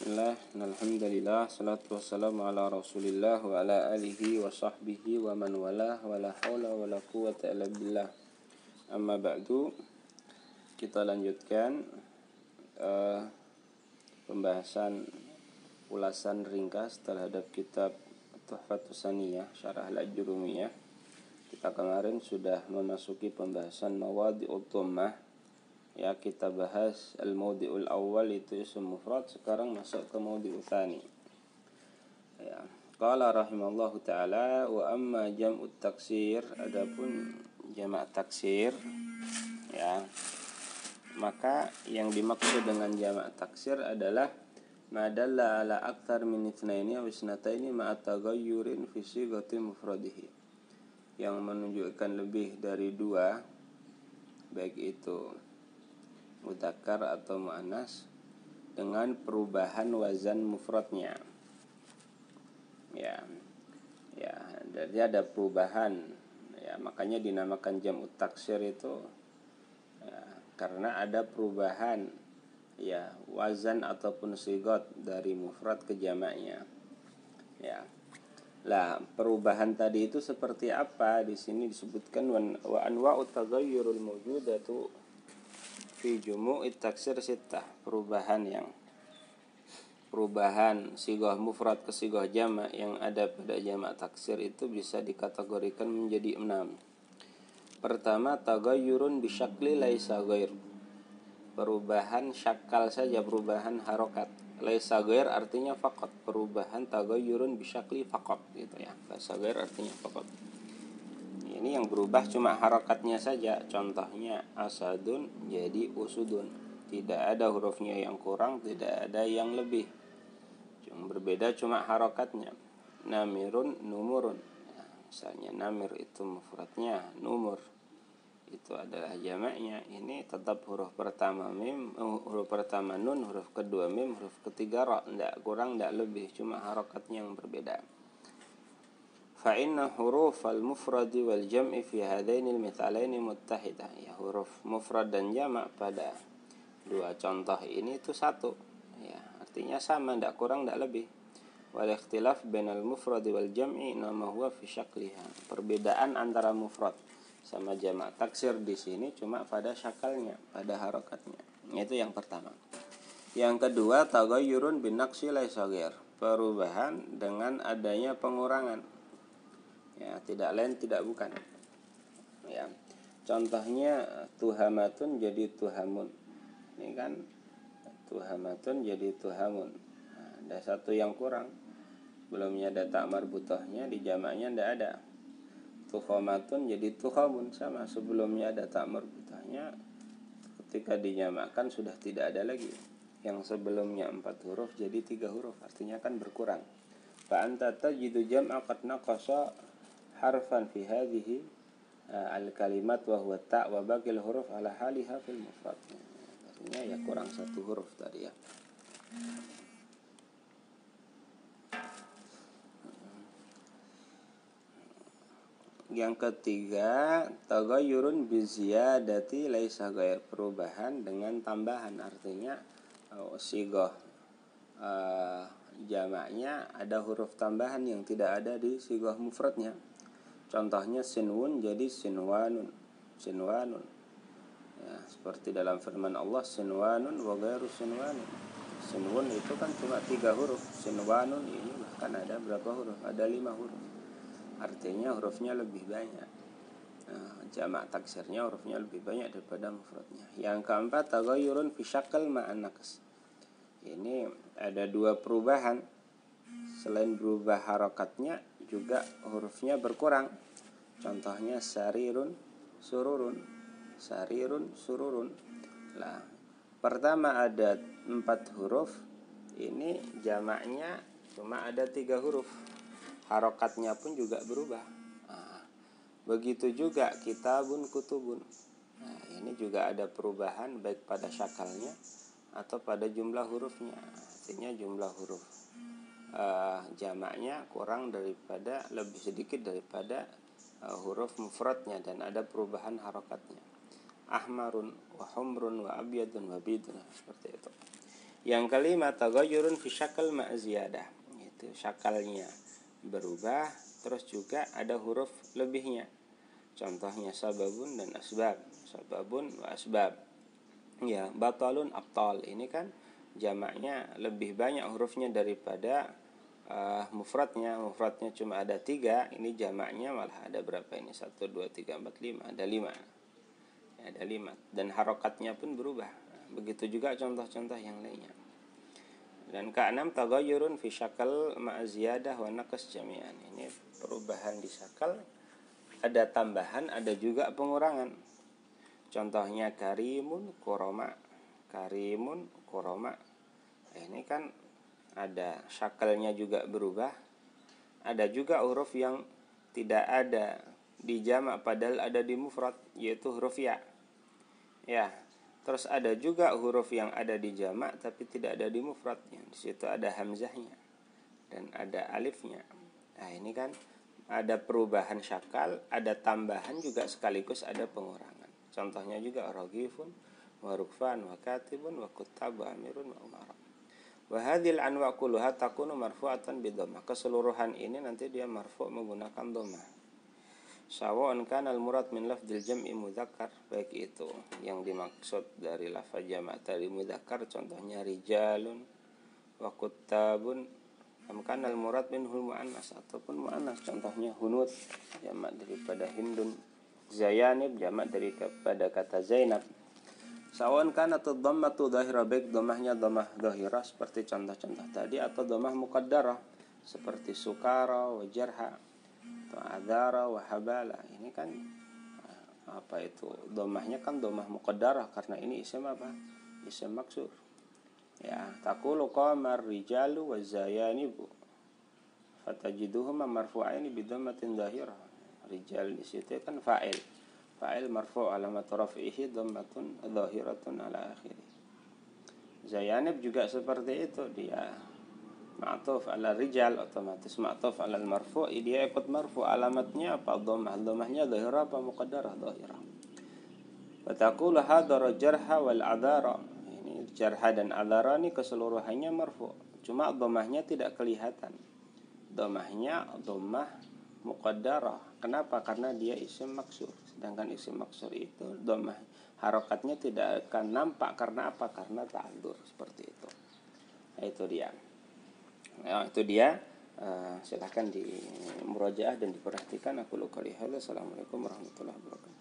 Bismillah, alhamdulillah, salatu wassalamu ala rasulillah wa ala alihi wa sahbihi wa man wala wa la hawla wa la quwata illa billah. Amma ba'du Kita lanjutkan uh, Pembahasan ulasan ringkas terhadap kitab Tuhfatus Saniyah, Syarah Al-Jurumiyah Kita kemarin sudah memasuki pembahasan Mawadi Utumah ya kita bahas al maudiul awal itu isim mufrad sekarang masuk ke maudiul tsani ya qala rahimallahu taala wa amma jam'ut taksir adapun jamak taksir ya maka yang dimaksud dengan jamak taksir adalah madalla ala aktar min itsnaini aw isnataini ma taghayyurin fi sigati mufradihi. Yang menunjukkan lebih dari dua baik itu mudakar atau mu'anas dengan perubahan wazan mufradnya. Ya ya jadi ada perubahan. Ya makanya dinamakan jam taksir itu ya, karena ada perubahan ya wazan ataupun sigot dari mufrad ke jamaknya. Ya lah perubahan tadi itu seperti apa? Di sini disebutkan wa anwa'u taghayyurul mawjudatu fi jumu'i taksir sitah perubahan yang perubahan sigoh mufrad ke sigoh jama yang ada pada jama taksir itu bisa dikategorikan menjadi enam. Pertama tagayurun bisyakli laisa ghair. Perubahan syakal saja perubahan harokat. Laisa ghair artinya fakot perubahan tagayurun bisyakli fakot gitu ya. Laisa ghair artinya fakot ini yang berubah cuma harokatnya saja. Contohnya asadun jadi usudun. Tidak ada hurufnya yang kurang tidak ada yang lebih. Cuma berbeda cuma harokatnya. Namirun numurun. Nah, misalnya namir itu mufradnya numur. Itu adalah jamaknya. Ini tetap huruf pertama mim eh, huruf pertama nun huruf kedua mim huruf ketiga ro. Tidak kurang tidak lebih. Cuma harokatnya yang berbeda فإن حروف المفرد والجمع في هذين المثالين متحدة ya huruf mufrad dan jamak pada dua contoh ini itu satu ya artinya sama tidak kurang tidak lebih wal ikhtilaf bainal mufrad wal jam'i nama huwa fi syakliha perbedaan antara mufrad sama jamak taksir di sini cuma pada syakalnya pada harokatnya itu yang pertama yang kedua tagayyurun bin naqsi laisa perubahan dengan adanya pengurangan ya tidak lain tidak bukan. Ya contohnya tuhamatun jadi tuhamun. Ini kan tuhamatun jadi tuhamun. Nah, ada satu yang kurang. Belumnya ada tak marbutohnya di jamaknya tidak ada. Tuhomatun jadi tuhamun sama. Sebelumnya ada tak marbutohnya ketika dinyamakkan sudah tidak ada lagi. Yang sebelumnya empat huruf jadi tiga huruf artinya kan berkurang. Fa anta tajidu jam'a qad naqasa harfan fi hadhihi al kalimat wa huwa ta wa baqil huruf ala haliha fil mufrad. Artinya ya kurang satu huruf tadi ya. Yang ketiga, tagayurun biziyadati laisa ghair perubahan dengan tambahan artinya oh, sigoh uh, jamaknya ada huruf tambahan yang tidak ada di sigoh mufradnya Contohnya sinwun jadi sinwanun. Sinwanun. Ya, seperti dalam firman Allah sinwanun wa ghairu sinwanun. Sinwun itu kan cuma tiga huruf. Sinwanun ini bahkan ada berapa huruf? Ada lima huruf. Artinya hurufnya lebih banyak. Nah, jamak taksirnya hurufnya lebih banyak daripada mufradnya. Yang keempat tagayurun fi syakal ma'an Ini ada dua perubahan. Selain berubah harokatnya juga hurufnya berkurang. Contohnya sarirun, sururun, sarirun, sururun. Lah, pertama ada empat huruf, ini jamaknya cuma ada tiga huruf. Harokatnya pun juga berubah. Nah, begitu juga kitabun, kutubun. Nah, ini juga ada perubahan baik pada syakalnya atau pada jumlah hurufnya. Artinya jumlah huruf uh, jamaknya kurang daripada lebih sedikit daripada uh, huruf mufradnya dan ada perubahan harokatnya ahmarun wa humrun wa abyadun wa bidun seperti itu Yang kelima tagayurun fi syakal ma ziyadah. Itu syakalnya berubah terus juga ada huruf lebihnya. Contohnya sababun dan asbab. Sababun wa asbab. Ya, batalun abtal. Ini kan jamaknya lebih banyak hurufnya daripada uh, mufradnya. Mufradnya cuma ada tiga. Ini jamaknya malah ada berapa ini? Satu, dua, tiga, empat, lima. Ada lima. Ya, ada lima. Dan harokatnya pun berubah Begitu juga contoh-contoh yang lainnya. Dan keenam tagayurun fi syakal ma'ziyadah wa naqas jami'an. Ini perubahan di syakal ada tambahan, ada juga pengurangan. Contohnya karimun koroma. Karimun koroma. Ini kan ada syakalnya juga berubah. Ada juga huruf yang tidak ada di jamak padahal ada di mufrad yaitu huruf ya. Ya, Terus ada juga huruf yang ada di jamak tapi tidak ada di mufradnya. Di situ ada hamzahnya dan ada alifnya. Nah, ini kan ada perubahan syakal, ada tambahan juga sekaligus ada pengurangan. Contohnya juga ragifun wa rukfan wa katibun wa kuttab wa amirun wa umara. Wa hadhil anwa kulluha takunu marfu'atan bi Keseluruhan ini nanti dia marfu' menggunakan dhammah Sawa'un kan al murad min lafdil jam'i mudzakkar baik itu yang dimaksud dari lafaz jamak tadi mudzakkar contohnya rijalun wa kuttabun. Am kan al murad minhul muannas ataupun muannas contohnya hunut jamak daripada hindun. Zayanib jamak daripada kata zainab Sawan kan atau dhammatu dhahira baik dhammahnya dhammah dhahira seperti contoh-contoh tadi atau dhammah muqaddarah seperti sukara wa jarha atau adara wahabala ini kan eh, apa itu domahnya kan domah muqaddarah karena ini isim apa? Isim maksur. Ya takulu qamar rijalu wa zayanibu fatajiduhuma marfu'aini bidhammatin dhahirah rijal di situ kan fa'il fa'il marfu' alamat rafihi dhammatun dhahiratun ala akhiri zayanib juga seperti itu dia ma'tuf ala rijal otomatis ma'tuf ala marfu dia ikut marfu alamatnya apa dhammah dhammahnya dhahira apa muqaddarah dhahira Fataqul hadara jarha wal adara. Ini jarha dan adara ini keseluruhannya marfu cuma dhammahnya tidak kelihatan. Dhammahnya dhammah muqaddarah. Kenapa? Karena dia isim maksur sedangkan isim maksur itu dhammah harokatnya tidak akan nampak. Karena apa? Karena ta'adzur seperti itu. Nah, itu dia. Ya, itu dia. Uh, silahkan di murojaah dan diperhatikan. Aku luka lihat. Assalamualaikum warahmatullahi wabarakatuh